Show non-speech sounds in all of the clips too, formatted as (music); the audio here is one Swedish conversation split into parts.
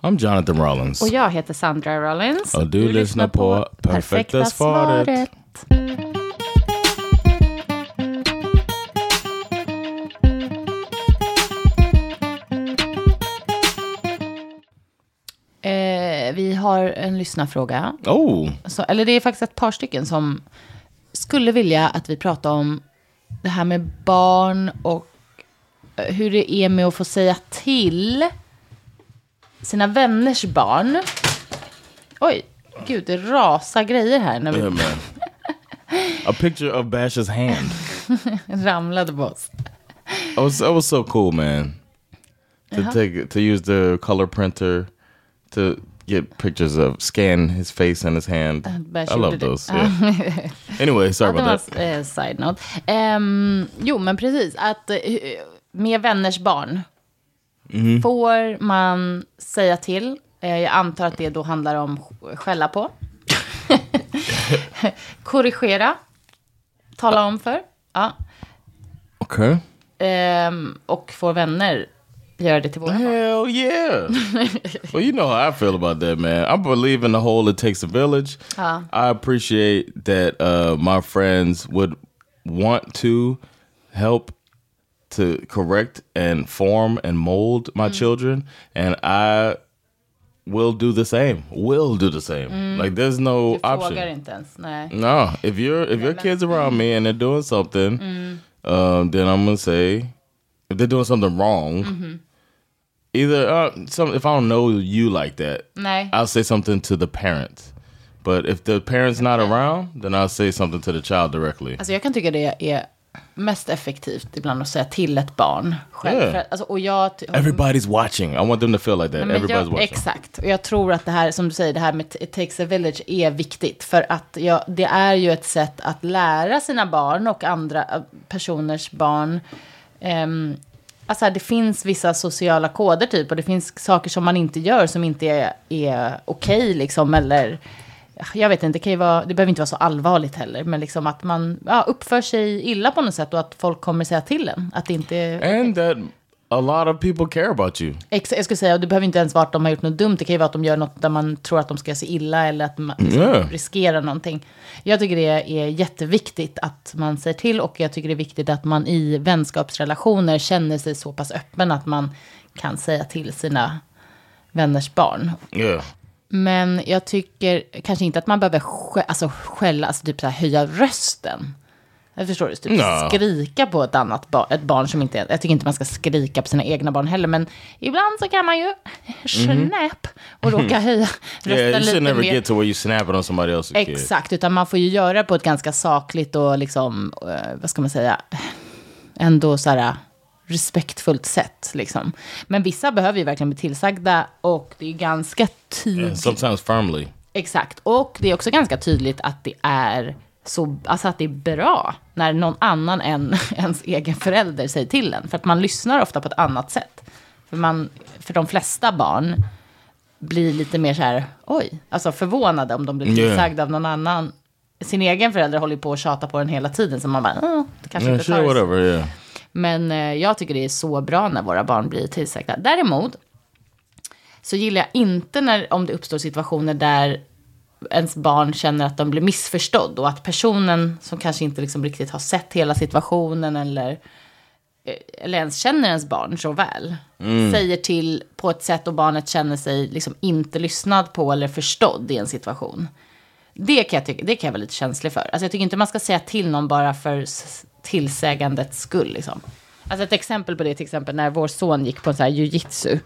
I'm Jonathan Rollins. Och jag heter Sandra Rollins. Och du lyssnar på Perfekta svaret. Eh, vi har en lyssnarfråga. Oh, Så, eller det är faktiskt ett par stycken som skulle vilja att vi pratar om det här med barn och eh, hur det är med att få säga till sina vänners barn. Oj, gud, det rasar grejer här när vi yeah, man. A picture of Bash's hand. (laughs) ramlade på oss. That was, that was so cool, man. To take to use the color printer to get pictures of scan his face and his hand. Bash I love those. Yeah. (laughs) anyway, sorry Ja, about that. var eh, side note. Ehm, jo, men precis. Att eh, med vänners barn Mm-hmm. får man säga till. Eh, jag antar att det då handlar om skälla på. (laughs) Korrigera. Tala om för. Ja. Okay. Ehm, och får vänner göra det till våra barn. Hell yeah. well, you know how I feel about that, man. I believe in the whole it takes a village. I appreciate that uh, my friends would want to help to correct and form and mold my children. And I will do the same. Will do the same. Like there's no Du option. frågar inte ens. Nej. No, if you're if your kids around me and they're doing something, um, then I'm gonna say if they're doing something wrong, either uh, some if I don't know you like that, Nej. I'll say something to the parent. But if the parent's not around, then I'll say something to the child directly. Alltså jag kan tycka det är mest effektivt ibland att säga till ett barn själv. Yeah. För, alltså, och jag, Everybody's watching. I want them to feel like that. Everybody's jag, watching. exakt. Och jag tror att det här, som du säger, det här med it takes a village är viktigt. För att jag, det är ju ett sätt att lära sina barn och andra eh, personers barn. Um, alltså det finns vissa sociala koder typ. Och det finns saker som man inte gör som inte är, är okej liksom. Eller jag vet inte, det, kan ju vara, det behöver inte vara så allvarligt heller. Men liksom att man ja, uppför sig illa på något sätt. Och att folk kommer säga till en. Att det inte är... And that a lot of people care about you. Ex- jag skulle säga, och det behöver inte ens vara att de har gjort något dumt. Det kan ju vara att de gör något där man tror att de ska se illa eller att man Yeah. riskerar någonting. Jag tycker det är jätteviktigt att man säger till och jag tycker det är viktigt att man i vänskapsrelationer känner sig så pass öppen att man kan säga till sina vänners barn. Yeah. Men jag tycker kanske inte att man behöver skä- alltså, skälla, alltså typ så här, höja rösten. Jag förstår du? Typ Nja. skrika på ett annat barn, ett barn som inte jag tycker inte man ska skrika på sina egna barn heller, men ibland så kan man ju (laughs) snäpp och råka höja rösten Yeah, you lite never mer. get to where you snap on somebody else's kid. Exakt, utan man får ju göra det på ett ganska sakligt och liksom, eh, vad ska man säga, ändå så här respektfullt sätt liksom. Men vissa behöver ju verkligen bli tillsagda och det är ganska tydligt. sometimes firmly. Exakt, och det är också ganska tydligt att det är så, alltså att det är bra när någon annan än (laughs) ens egen förälder säger till en. För att man lyssnar ofta på ett annat sätt. För, man, för de flesta barn blir lite mer så här, oj, alltså förvånade om de blir Yeah. tillsagda av någon annan. Sin egen förälder håller på att tjata på den hela tiden, så man bara, "Åh, det kanske Yeah, inte sure, tar sig." whatever. Yeah. Men eh, jag tycker det är så bra när våra barn blir tillsagda. Däremot så gillar jag inte när, om det uppstår situationer där ens barn känner att de blir missförstådd och att personen som kanske inte liksom riktigt har sett hela situationen eller, eh, eller ens känner ens barn så väl säger till på ett sätt och barnet känner sig liksom inte lyssnad på eller förstådd i en situation. Det kan, jag tycka, det kan jag vara lite känslig för. Alltså jag tycker inte man ska säga till någon bara för tillsägandets skull. Liksom. Alltså ett exempel på det till exempel när vår son gick på en så här jujitsu.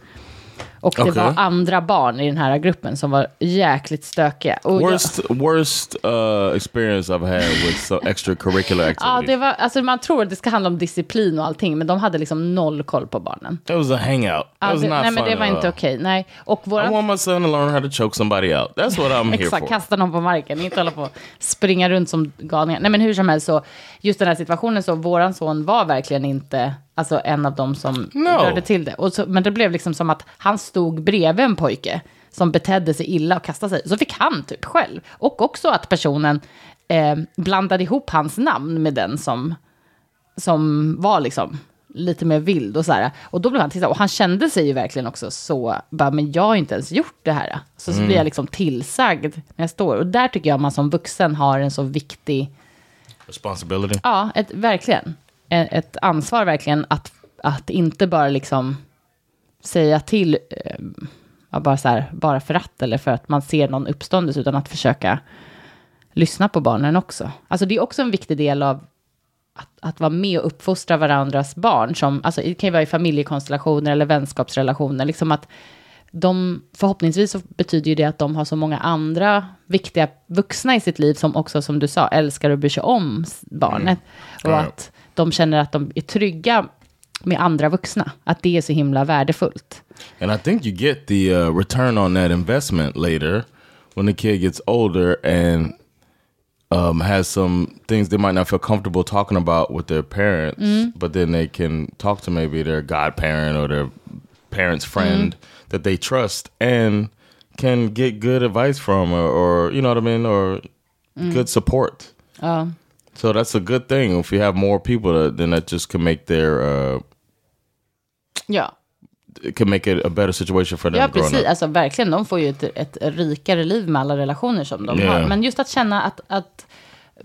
Och det okay. var andra barn i den här gruppen som var jäkligt stökiga. Och worst jag... worst uh, experience I've had with so extracurricular activities. (laughs) Ja, det var, alltså man tror att det ska handla om disciplin och allting, men de hade liksom noll koll på barnen. It was a hangout. Ja, det, nej, men det var inte okej. Okay. Nej. Och våra... I want my son to learn how to choke somebody out. That's what I'm here Exakt, kasta någon på marken, inte hålla på springa runt som galningar. Nej, men hur som helst så, just den här situationen så, våran son var verkligen inte alltså en av dem som no. rörde till det. Och så, men det blev liksom som att han stod bredvid en pojke som betedde sig illa och kastade sig. Så fick han typ själv. Och också att personen eh, blandade ihop hans namn med den som, som var liksom lite mer vild och så här. Och då blev han tillsagd. Och han kände sig ju verkligen också så, bara, men jag har inte ens gjort det här. Så, mm. så blir jag liksom tillsagd när jag står. Och där tycker jag man som vuxen har en så viktig... Responsibility. Ja, ett, verkligen ett ansvar verkligen att, att inte bara liksom säga till, eh, bara, så här, bara för att eller för att man ser någon uppståndelse, utan att försöka lyssna på barnen också. Alltså det är också en viktig del av att, att vara med och uppfostra varandras barn, som, alltså det kan ju vara i familjekonstellationer eller vänskapsrelationer, liksom att de, förhoppningsvis betyder ju det att de har så många andra viktiga vuxna i sitt liv som också, som du sa, älskar och bryr sig om barnet. Mm. Och att de känner att de är trygga med andra vuxna. Att det är så himla värdefullt. And I think you get the uh, return on that investment later when the kid gets older and um, has some things they might not feel comfortable talking about with their parents, mm. but then they can talk to maybe their godparent or their parent's friend mm. that they trust and can get good advice from or, or you know what I mean, or mm. good support. Oh. So that's a good thing if you have more people that, then that just can make their uh, ja. It can make it a better situation for them Ja, precis. Alltså verkligen, de får ju ett, ett rikare liv med alla relationer som de yeah. har. Men just att känna att, att,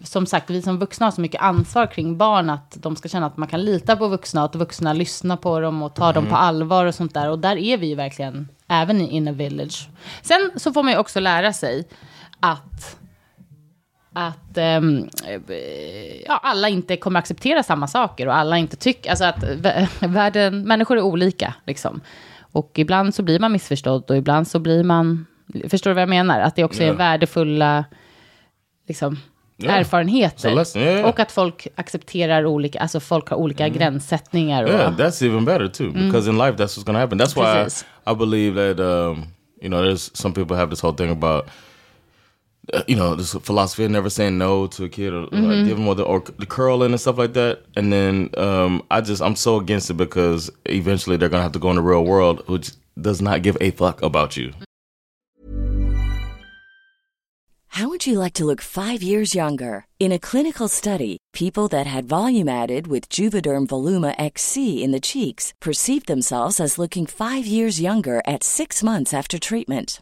som sagt, vi som vuxna har så mycket ansvar kring barn, att de ska känna att man kan lita på vuxna, att vuxna lyssnar på dem och tar mm. dem på allvar och sånt där. Och där är vi ju verkligen, även i In a Village. Sen så får man ju också lära sig att att um, ja, alla inte kommer acceptera samma saker och alla inte tycker, alltså att (laughs) världen, människor är olika liksom. Och ibland så blir man missförstådd och ibland så blir man, förstår du vad jag menar? Att det också är värdefulla liksom, yeah. erfarenheter. Lesson, yeah, och att folk accepterar olika, alltså folk har olika mm. gränssättningar. Och, yeah, that's even better too, mm. because in life that's what's gonna happen. That's why I, I, believe that, um, you know, there's some people have this whole thing about you know this philosophy of never saying no to a kid or mm-hmm. like, give them the or the curling and stuff like that. And then um, i just i'm so against it because eventually they're gonna have to go in the real world which does not give a fuck about you. How would you like to look five years younger? In a clinical study people that had volume added with juvederm voluma xc in the cheeks perceived themselves as looking five years younger at six months after treatment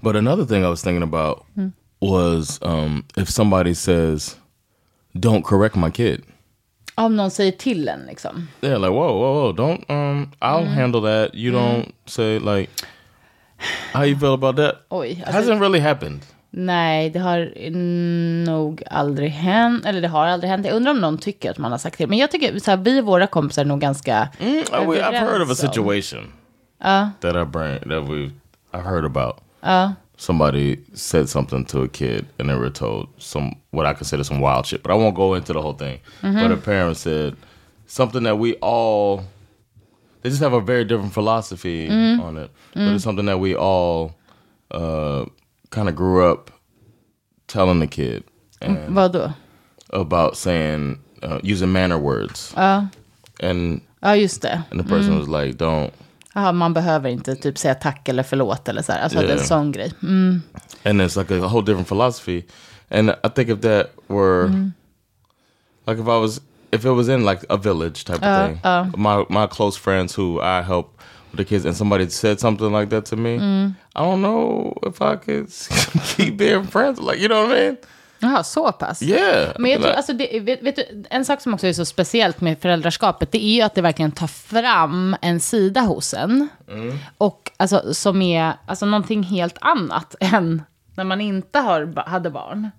But another thing I was thinking about hmm. was um, if somebody says, "Don't correct my kid." Om någon säger till en liksom. Yeah, like whoa, whoa, whoa, don't. Um, I'll mm. handle that. You mm. don't say like how you feel about that. Oj, alltså, hasn't really happened. Nej, det har nog aldrig hänt. Eller det har aldrig hänt. Jag undrar om någon tycker att man har sagt till. Men jag tycker så här, vi och våra kompisar är nog ganska mm, I've heard of a situation. Uh. That I brain, that we I heard about. Uh. Somebody said something to a kid and they were told some what I consider some wild shit. But I won't go into the whole thing. Mm -hmm. But a parent said something that we all they just have a very different philosophy mm. on it. But it's something that we all uh, kind of grew up telling the kid. Vadå? About saying, uh, using manner words. Ja. And, ja, just det. And the person mm. was like, don't. Ja, man behöver inte typ säga tack eller förlåt eller så här. Alltså yeah. det är en sån grej. Mm. And it's like a whole different philosophy. And I think if that were, mm. like if I was if it was in like a village type of uh, thing, uh. my my close friends who I help with the kids, and somebody said something like that to me, mm. I don't know if I could (laughs) keep being friends. Like you know what I mean? Jaha, så pass? Yeah. Men jag tror, alltså, det, vet, vet, du, en sak som också är så speciellt med föräldraskapet, det är ju att det verkligen tar fram en sida hos en. Mm. Och alltså, som är alltså, någonting helt annat (laughs) än när man inte har, hade barn.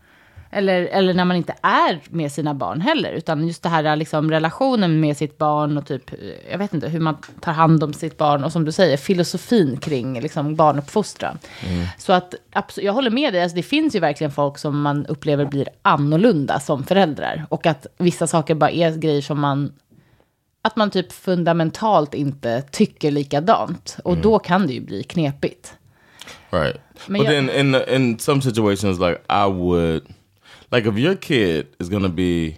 Eller, eller när man inte är med sina barn heller. Utan just det här liksom, relationen med sitt barn och typ, jag vet inte, hur man tar hand om sitt barn. Och som du säger, filosofin kring liksom, barnuppfostran. Mm. Så att, jag håller med dig, alltså, det finns ju verkligen folk som man upplever blir annorlunda som föräldrar. Och att vissa saker bara är grejer som man att man typ fundamentalt inte tycker likadant. Och mm. då kan det ju bli knepigt. Right. Men But jag, then in, in some situations like I would like if your kid is gonna be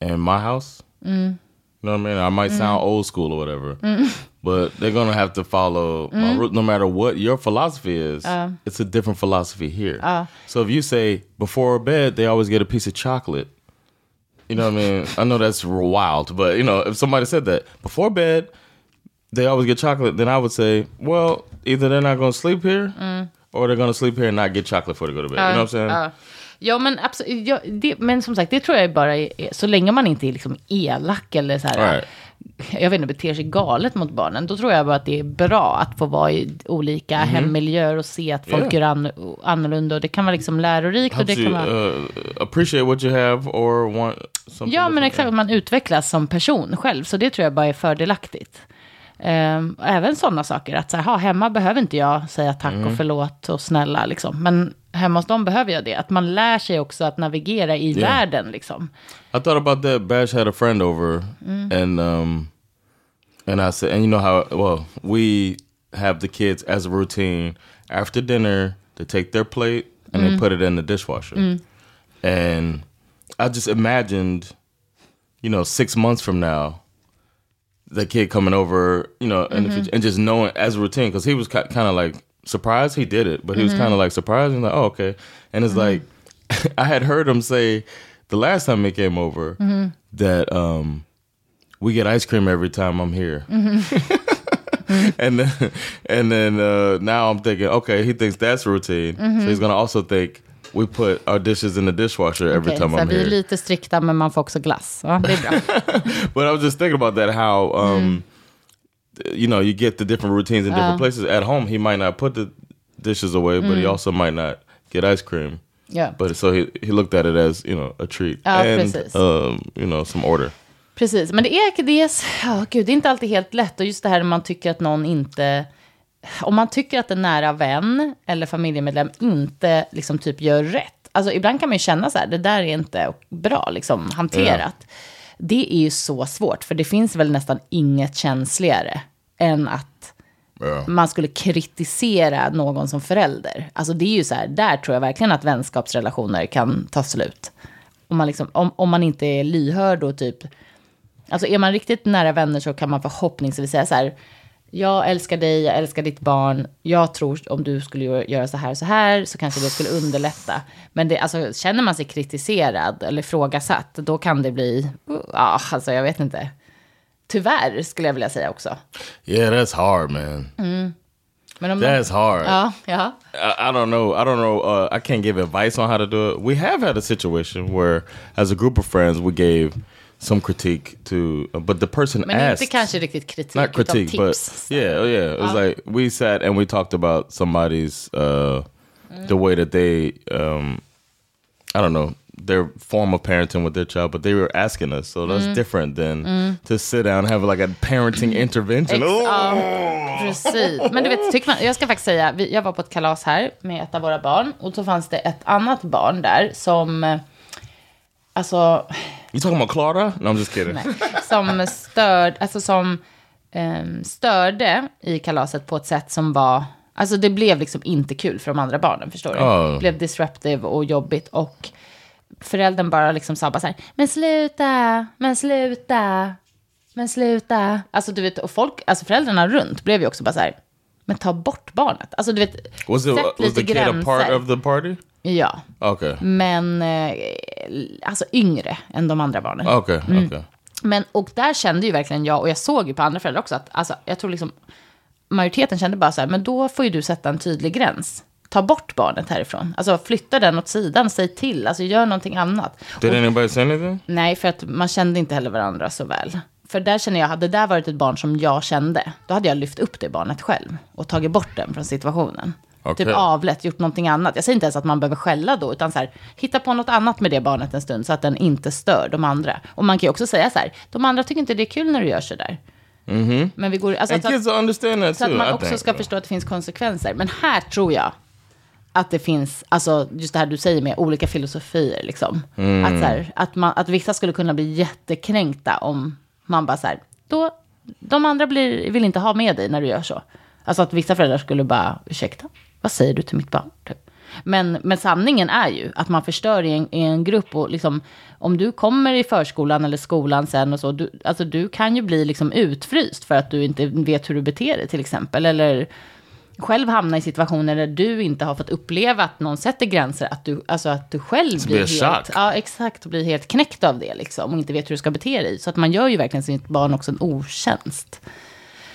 in my house, mm. you know what I mean? I might mm. sound old school or whatever, mm. but they're gonna have to follow my route no matter what your philosophy is. Uh, it's a different philosophy here. Uh, so if you say before bed they always get a piece of chocolate, you know what I mean? I know that's wild, but you know if somebody said that before bed they always get chocolate, then I would say, well, either they're not gonna sleep here. Mm. Or they're gonna sleep here and not get chocolate before they go to bed. Uh, you know what I'm saying? Ja, men absolut. Ja, det, men som sagt, det tror jag bara är, så länge man inte är liksom elak eller så här. Jag vet inte, beter sig galet mot barnen. Då tror jag bara att det är bra att få vara i olika mm hemmiljöer och se att folk yeah. gör an, annorlunda. Och det kan vara liksom lärorikt. Helps och det kan vara... Uh, appreciate what you have or want something Ja, men exakt. Man utvecklas som person själv. Så det tror jag bara är fördelaktigt. Um, även sådana saker, att så här, hemma behöver inte jag säga tack mm. och förlåt och snälla, liksom. men hemma hos dem behöver jag det. Att man lär sig också att navigera i yeah. världen. Liksom. I thought about that. Bash had a friend over mm. and um, and I said, and you know how well we have the kids as a routine after dinner. They take their plate and mm. they put it in the dishwasher. Mm. And I just imagined, you know, six months from now, the kid coming over, you know, mm -hmm. and just knowing as a routine because he was kind of like surprised he did it, but he was mm-hmm. kind of like surprised and like, oh, okay. And it's mm-hmm. like, (laughs) I had heard him say the last time he came over mm-hmm. that um, we get ice cream every time I'm here. (laughs) Mm-hmm. and then, and then uh, now I'm thinking, okay, he thinks that's routine. So mm-hmm. he's gonna also think we put our dishes in the dishwasher every okay, time I'm vi here. vi är lite strikta, men man får också glass. Ja, det är bra. (laughs) but I was just thinking about that, how um, mm you know, you get the different routines in different uh. places. At home, he might not put the dishes away, but he mm. also might not get ice cream. Yeah. But so he, he looked at it as, you know, a treat. Ja, and, precis. Um, you know, some order. Precis, men det är, det, är, oh, gud, det är inte alltid helt lätt. Och just det här när man tycker att någon inte... Om man tycker att en nära vän eller familjemedlem inte liksom typ gör rätt. Alltså ibland kan man ju känna så här, det där är inte bra liksom hanterat. Ja. Det är ju så svårt, för det finns väl nästan inget känsligare än att ja. man skulle kritisera någon som förälder. Alltså det är ju så här, där tror jag verkligen att vänskapsrelationer kan ta slut. Om man, liksom, om, om man inte är lyhörd och typ... Alltså är man riktigt nära vänner så kan man förhoppningsvis säga så här, jag älskar dig, jag älskar ditt barn. Jag tror om du skulle göra så här och så här så kanske det skulle underlätta. Men det, alltså, känner man sig kritiserad eller ifrågasatt, då kan det bli, ja, alltså jag vet inte. Tyvärr skulle jag vilja säga också. Yeah, that's hard man. Mm. That's hard. Ja, ja. I, I don't know. I don't know. Uh, I can't give advice on how to do it. We have had a situation where, as a group of friends, we gave some critique to, uh, but the person Men asked. inte kanske riktigt kritik, not critique, tips. But yeah, oh, yeah. It was uh. like we sat and we talked about somebody's uh, the way that they, um, I don't know, their form of parenting with their child, but they were asking us, so that's mm. different than mm. to sit down and have like a parenting intervention. Ex oh! ja, precis. Men du vet, man, jag ska faktiskt säga, jag var på ett kalas här med ett av våra barn och så fanns det ett annat barn där som, alltså... You talking about Clara? No, I'm just kidding. Nej, som störd, alltså som um, störde i kalaset på ett sätt som var, alltså det blev liksom inte kul för de andra barnen, förstår du? Oh. Det blev disruptive och jobbigt och föräldern bara liksom sa bara så här, men sluta, men sluta, men sluta. Alltså du vet, och folk, alltså föräldrarna runt blev ju också bara så här, men ta bort barnet. Alltså du vet, was it, sätt was lite the gränser. kid a part of the party? Ja. Okay. Men, eh, alltså yngre än de andra barnen. Okay, mm. okay. Men, och där kände ju verkligen jag, och jag såg ju på andra föräldrar också, att alltså, jag tror liksom majoriteten kände bara så här, men då får ju du sätta en tydlig gräns ta bort barnet härifrån. Alltså flytta den åt sidan, säg till, alltså gör någonting annat. Did och, anybody say anything? Nej, för att man kände inte heller varandra så väl. För där känner jag, hade det där varit ett barn som jag kände, då hade jag lyft upp det barnet själv och tagit bort den från situationen. Okay. Typ avlett, gjort någonting annat. Jag säger inte ens att man behöver skälla då, utan så här, hitta på något annat med det barnet en stund så att den inte stör de andra. Och man kan ju också säga så här, de andra tycker inte det är kul när du gör så där. Mm -hmm. Men vi går, alltså, And kids understand that så att man också ska förstå att det finns konsekvenser. Men här tror jag att det finns, alltså just det här du säger med olika filosofier liksom. Mm. Att, så här, att, man, att vissa skulle kunna bli jättekränkta om man bara så här, då, de andra blir, vill inte ha med dig när du gör så. Alltså att vissa föräldrar skulle bara, ursäkta, vad säger du till mitt barn? Typ. Men, men sanningen är ju att man förstör i en, i en grupp och liksom, om du kommer i förskolan eller skolan sen och så, du, alltså du kan ju bli liksom utfryst för att du inte vet hur du beter dig till exempel. Eller själv hamna i situationer där du inte har fått uppleva att någon sätter gränser, att du, alltså att du själv blir helt, ja, exakt, blir helt knäckt av det liksom, och inte vet hur du ska bete dig. Så att man gör ju verkligen sitt barn också en otjänst.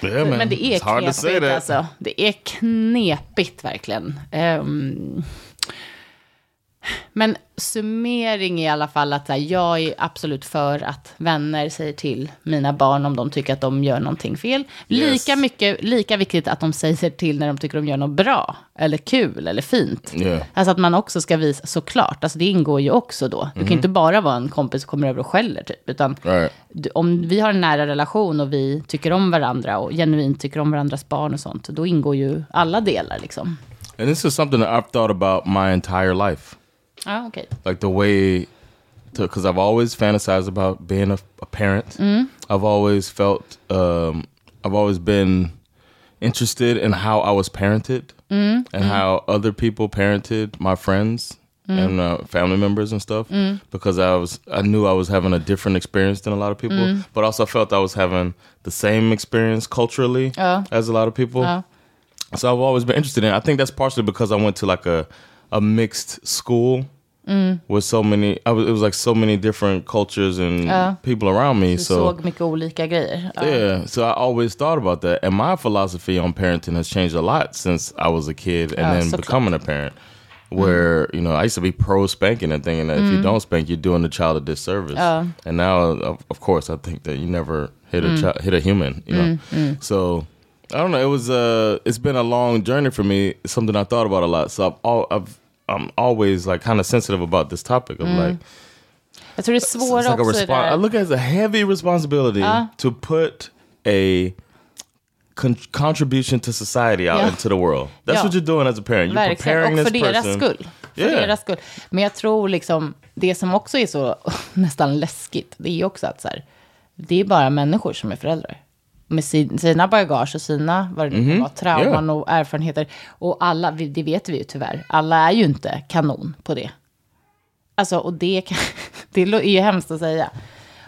Yeah, men det är knepigt alltså. Det är knepigt verkligen. Um, men summering i alla fall att här, jag är absolut för att vänner säger till mina barn om de tycker att de gör någonting fel. Yes. Lika, mycket, lika viktigt att de säger till när de tycker de gör något bra, eller kul, eller fint. Yeah. Alltså att man också ska visa, såklart, alltså det ingår ju också då. Du mm kan mhm. inte bara vara en kompis som kommer över och skäller, typ. Utan right. om vi har en nära relation och vi tycker om varandra och genuint tycker om varandras barn och sånt, då ingår ju alla delar liksom. And this is something that I've thought about my entire life. Oh, okay. Like the way, because I've always fantasized about being a, a parent. Mm. I've always felt, um, I've always been interested in how I was parented mm. and mm. how other people parented my friends mm. and uh, family members and stuff. Mm. Because I was, I knew I was having a different experience than a lot of people, mm. but also felt I was having the same experience culturally oh. as a lot of people. Oh. So I've always been interested in. It. I think that's partially because I went to like a a mixed school mm. with so many. I was, it was like so many different cultures and uh, people around me. So såg mycket olika grejer. Uh. Yeah, so I always thought about that, and my philosophy on parenting has changed a lot since I was a kid and then becoming a parent. Where mm. you know I used to be pro spanking and thinking that if you mm. don't spank, you're doing the child a disservice. And now, of, of, course, I think that you never hit a mm. child, hit a human. You know, so I don't know. It was uh, it's been a long journey for me. It's something I thought about a lot. So I've, all, I've I'm always like kind of sensitive about this topic of mm. like. Jag tror det är svårt like också. I look at it as a heavy responsibility uh. to put a con contribution to society out ja. into the world. That's ja. what you're doing as a parent. You're Verkligen. preparing Och för this deras person. skull. För yeah. deras skull. Men jag tror liksom, det som också är så (laughs) nästan läskigt, det är också att så här, det är bara människor som är föräldrar med sin, sina bagage och sina vad det mm -hmm. var, trauman yeah. och erfarenheter. Och alla, det vet vi ju tyvärr, alla är ju inte kanon på det. Alltså, och det, kan, (laughs) det är ju hemskt att säga.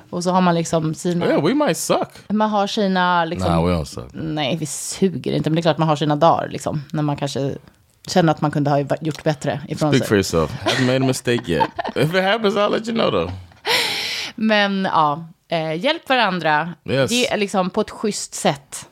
Och så har man liksom sina... Yeah, we might suck. Man har sina... Liksom, nah, we don't suck. Nej, vi suger inte. Men det är klart man har sina dagar, liksom. När man kanske känner att man kunde ha gjort bättre ifrån Speak sig. for yourself. Haven't made a mistake yet. If it happens I'll let you know though. (laughs) Men ja, eh, hjälp varandra yes. ge, liksom, på ett schysst sätt.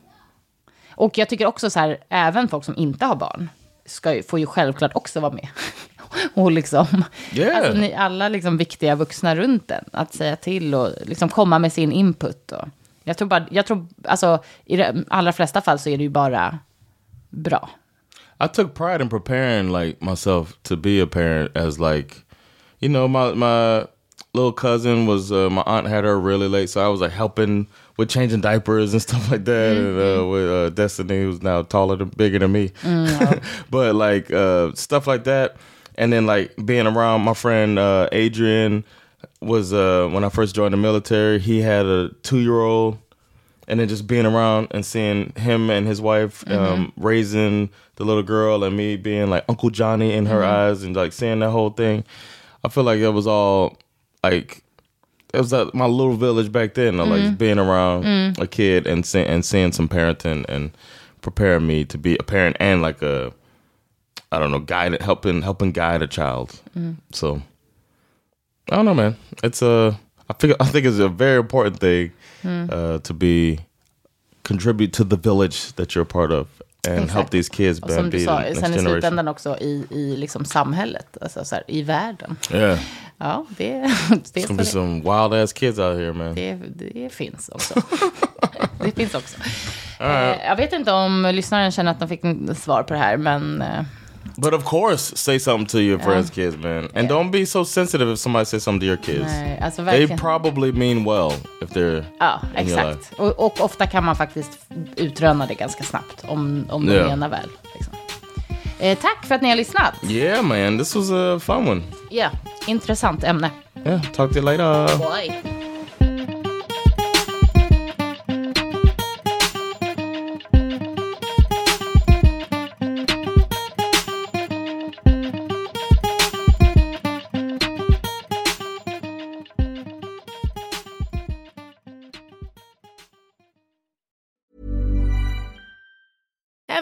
Och jag tycker också så här, även folk som inte har barn ska ju, får ju självklart också vara med. (laughs) och liksom, yeah. alltså, ni, alla liksom viktiga vuxna runt en, att säga till och liksom komma med sin input. Och, jag tror bara, jag tror, alltså i de allra flesta fall så är det ju bara bra. I took pride in preparing like myself to be a parent as like, you know, my my little cousin was uh, my aunt had her really late, so I was like helping with changing diapers and (laughs) stuff like that. Mm-hmm. And uh, mm-hmm. with uh, Destiny, who's now taller than bigger than me, mm-hmm. (laughs) but like uh, stuff like that. And then like being around my friend uh, Adrian was uh, when I first joined the military. He had a two year old, and then just being around and seeing him and his wife mm-hmm. um, raising the little girl, and me being like Uncle Johnny in her mm-hmm. eyes, and like seeing that whole thing. I feel like it was all like it was at my little village back then. Mm. Like being around mm. a kid and see, and seeing some parenting and preparing me to be a parent and like a I don't know guide helping helping guide a child. Mm. So I don't know, man. It's a I think I think it's a very important thing mm. uh, to be contribute to the village that you're a part of and Exakt. help these kids och som du sa, sen i slutändan också i, i liksom samhället, alltså så här, i världen. Yeah. Ja, det, (laughs) det är så some wild ass kids out here man. Det, det finns också. (laughs) det finns också. Right. Eh, jag vet inte om lyssnaren känner att de fick svar på det här, men... But of course, say something to your friends' yeah. kids, man. And yeah. don't be so sensitive if somebody says something to your kids. Nej, alltså They probably mean well if they're Ja, exakt. Och, och, ofta kan man faktiskt utröna det ganska snabbt om, om de yeah. menar väl. Liksom. Eh, tack för att ni har lyssnat. Yeah man, this was a fun one. Ja, yeah. intressant ämne. Yeah, talk to you later. Bye.